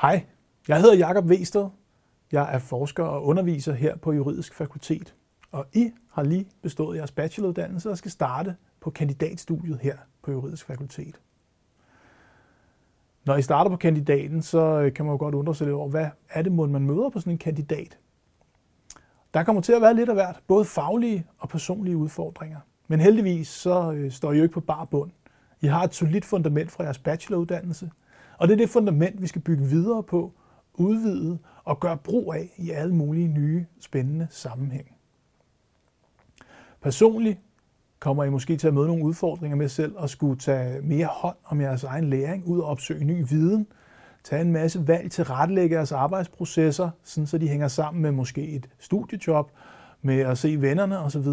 Hej, jeg hedder Jakob Vested. Jeg er forsker og underviser her på Juridisk Fakultet. Og I har lige bestået jeres bacheloruddannelse og skal starte på kandidatstudiet her på Juridisk Fakultet. Når I starter på kandidaten, så øh, kan man jo godt undre sig lidt over, hvad er det, man møder på sådan en kandidat? Der kommer til at være lidt af hvert, både faglige og personlige udfordringer. Men heldigvis så øh, står I jo ikke på bar bund. I har et solidt fundament fra jeres bacheloruddannelse, og det er det fundament, vi skal bygge videre på, udvide og gøre brug af i alle mulige nye, spændende sammenhænge. Personligt kommer I måske til at møde nogle udfordringer med selv at skulle tage mere hånd om jeres egen læring, ud og opsøge ny viden, tage en masse valg til retlægge jeres arbejdsprocesser, sådan så de hænger sammen med måske et studiejob, med at se vennerne osv.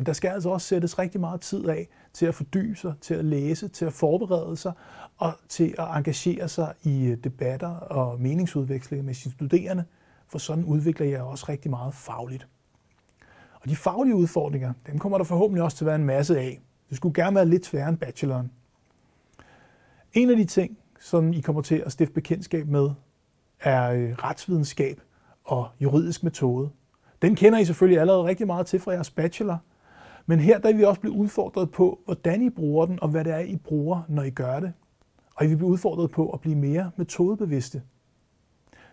Men der skal altså også sættes rigtig meget tid af til at fordybe sig, til at læse, til at forberede sig og til at engagere sig i øh, debatter og meningsudvekslinger med sine studerende, for sådan udvikler jeg også rigtig meget fagligt. Og de faglige udfordringer, dem kommer der forhåbentlig også til at være en masse af. Det skulle gerne være lidt sværere end bacheloren. En af de ting, som I kommer til at stifte bekendtskab med, er øh, retsvidenskab og juridisk metode. Den kender I selvfølgelig allerede rigtig meget til fra jeres bachelor, men her der vil vi også blive udfordret på, hvordan I bruger den, og hvad det er, I bruger, når I gør det. Og I vil blive udfordret på at blive mere metodebevidste.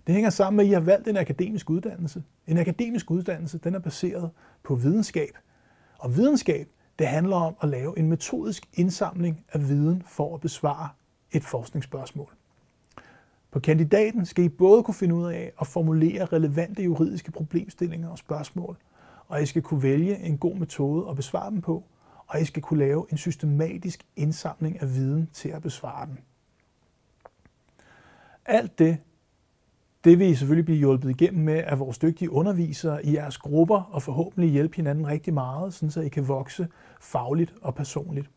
Det hænger sammen med, at I har valgt en akademisk uddannelse. En akademisk uddannelse, den er baseret på videnskab. Og videnskab, det handler om at lave en metodisk indsamling af viden for at besvare et forskningsspørgsmål. På kandidaten skal I både kunne finde ud af at formulere relevante juridiske problemstillinger og spørgsmål, og I skal kunne vælge en god metode at besvare dem på, og I skal kunne lave en systematisk indsamling af viden til at besvare den. Alt det, det vil I selvfølgelig blive hjulpet igennem med af vores dygtige undervisere i jeres grupper, og forhåbentlig hjælpe hinanden rigtig meget, så I kan vokse fagligt og personligt.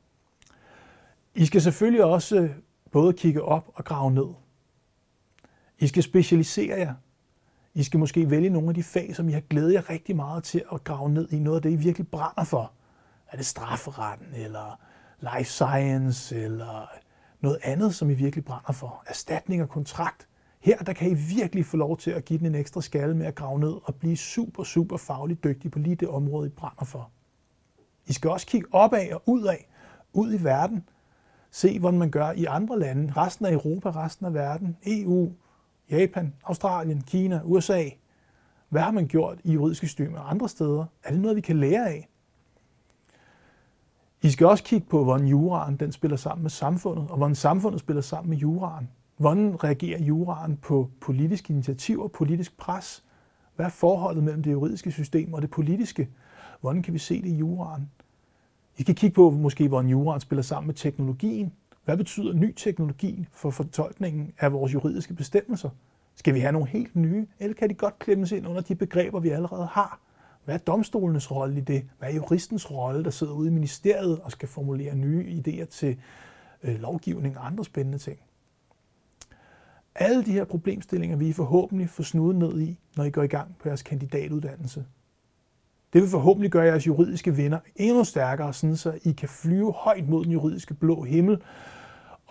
I skal selvfølgelig også både kigge op og grave ned. I skal specialisere jer. I skal måske vælge nogle af de fag, som I har glædet jer rigtig meget til at grave ned i. Noget af det, I virkelig brænder for. Er det strafferetten, eller life science, eller noget andet, som I virkelig brænder for? Erstatning og kontrakt. Her der kan I virkelig få lov til at give den en ekstra skalle med at grave ned og blive super, super fagligt dygtig på lige det område, I brænder for. I skal også kigge opad og udad, ud i verden. Se, hvordan man gør i andre lande, resten af Europa, resten af verden, EU, Japan, Australien, Kina, USA. Hvad har man gjort i juridiske systemer andre steder? Er det noget, vi kan lære af? I skal også kigge på, hvordan juraen den spiller sammen med samfundet, og hvordan samfundet spiller sammen med juraen. Hvordan reagerer juraen på politiske initiativer, politisk pres? Hvad er forholdet mellem det juridiske system og det politiske? Hvordan kan vi se det i juraen? I skal kigge på, måske, hvordan juraen spiller sammen med teknologien. Hvad betyder ny teknologi for fortolkningen af vores juridiske bestemmelser? Skal vi have nogle helt nye, eller kan de godt klemmes ind under de begreber, vi allerede har? Hvad er domstolenes rolle i det? Hvad er juristens rolle, der sidder ude i ministeriet og skal formulere nye idéer til øh, lovgivning og andre spændende ting? Alle de her problemstillinger vil I forhåbentlig få snudet ned i, når I går i gang på jeres kandidatuddannelse. Det vil forhåbentlig gøre jeres juridiske venner endnu stærkere, sådan så I kan flyve højt mod den juridiske blå himmel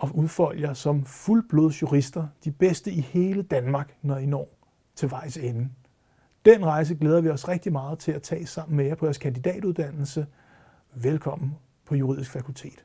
og udfolde jer som fuldblodsjurister, de bedste i hele Danmark, når I når til vejs ende. Den rejse glæder vi os rigtig meget til at tage sammen med jer på jeres kandidatuddannelse. Velkommen på Juridisk Fakultet.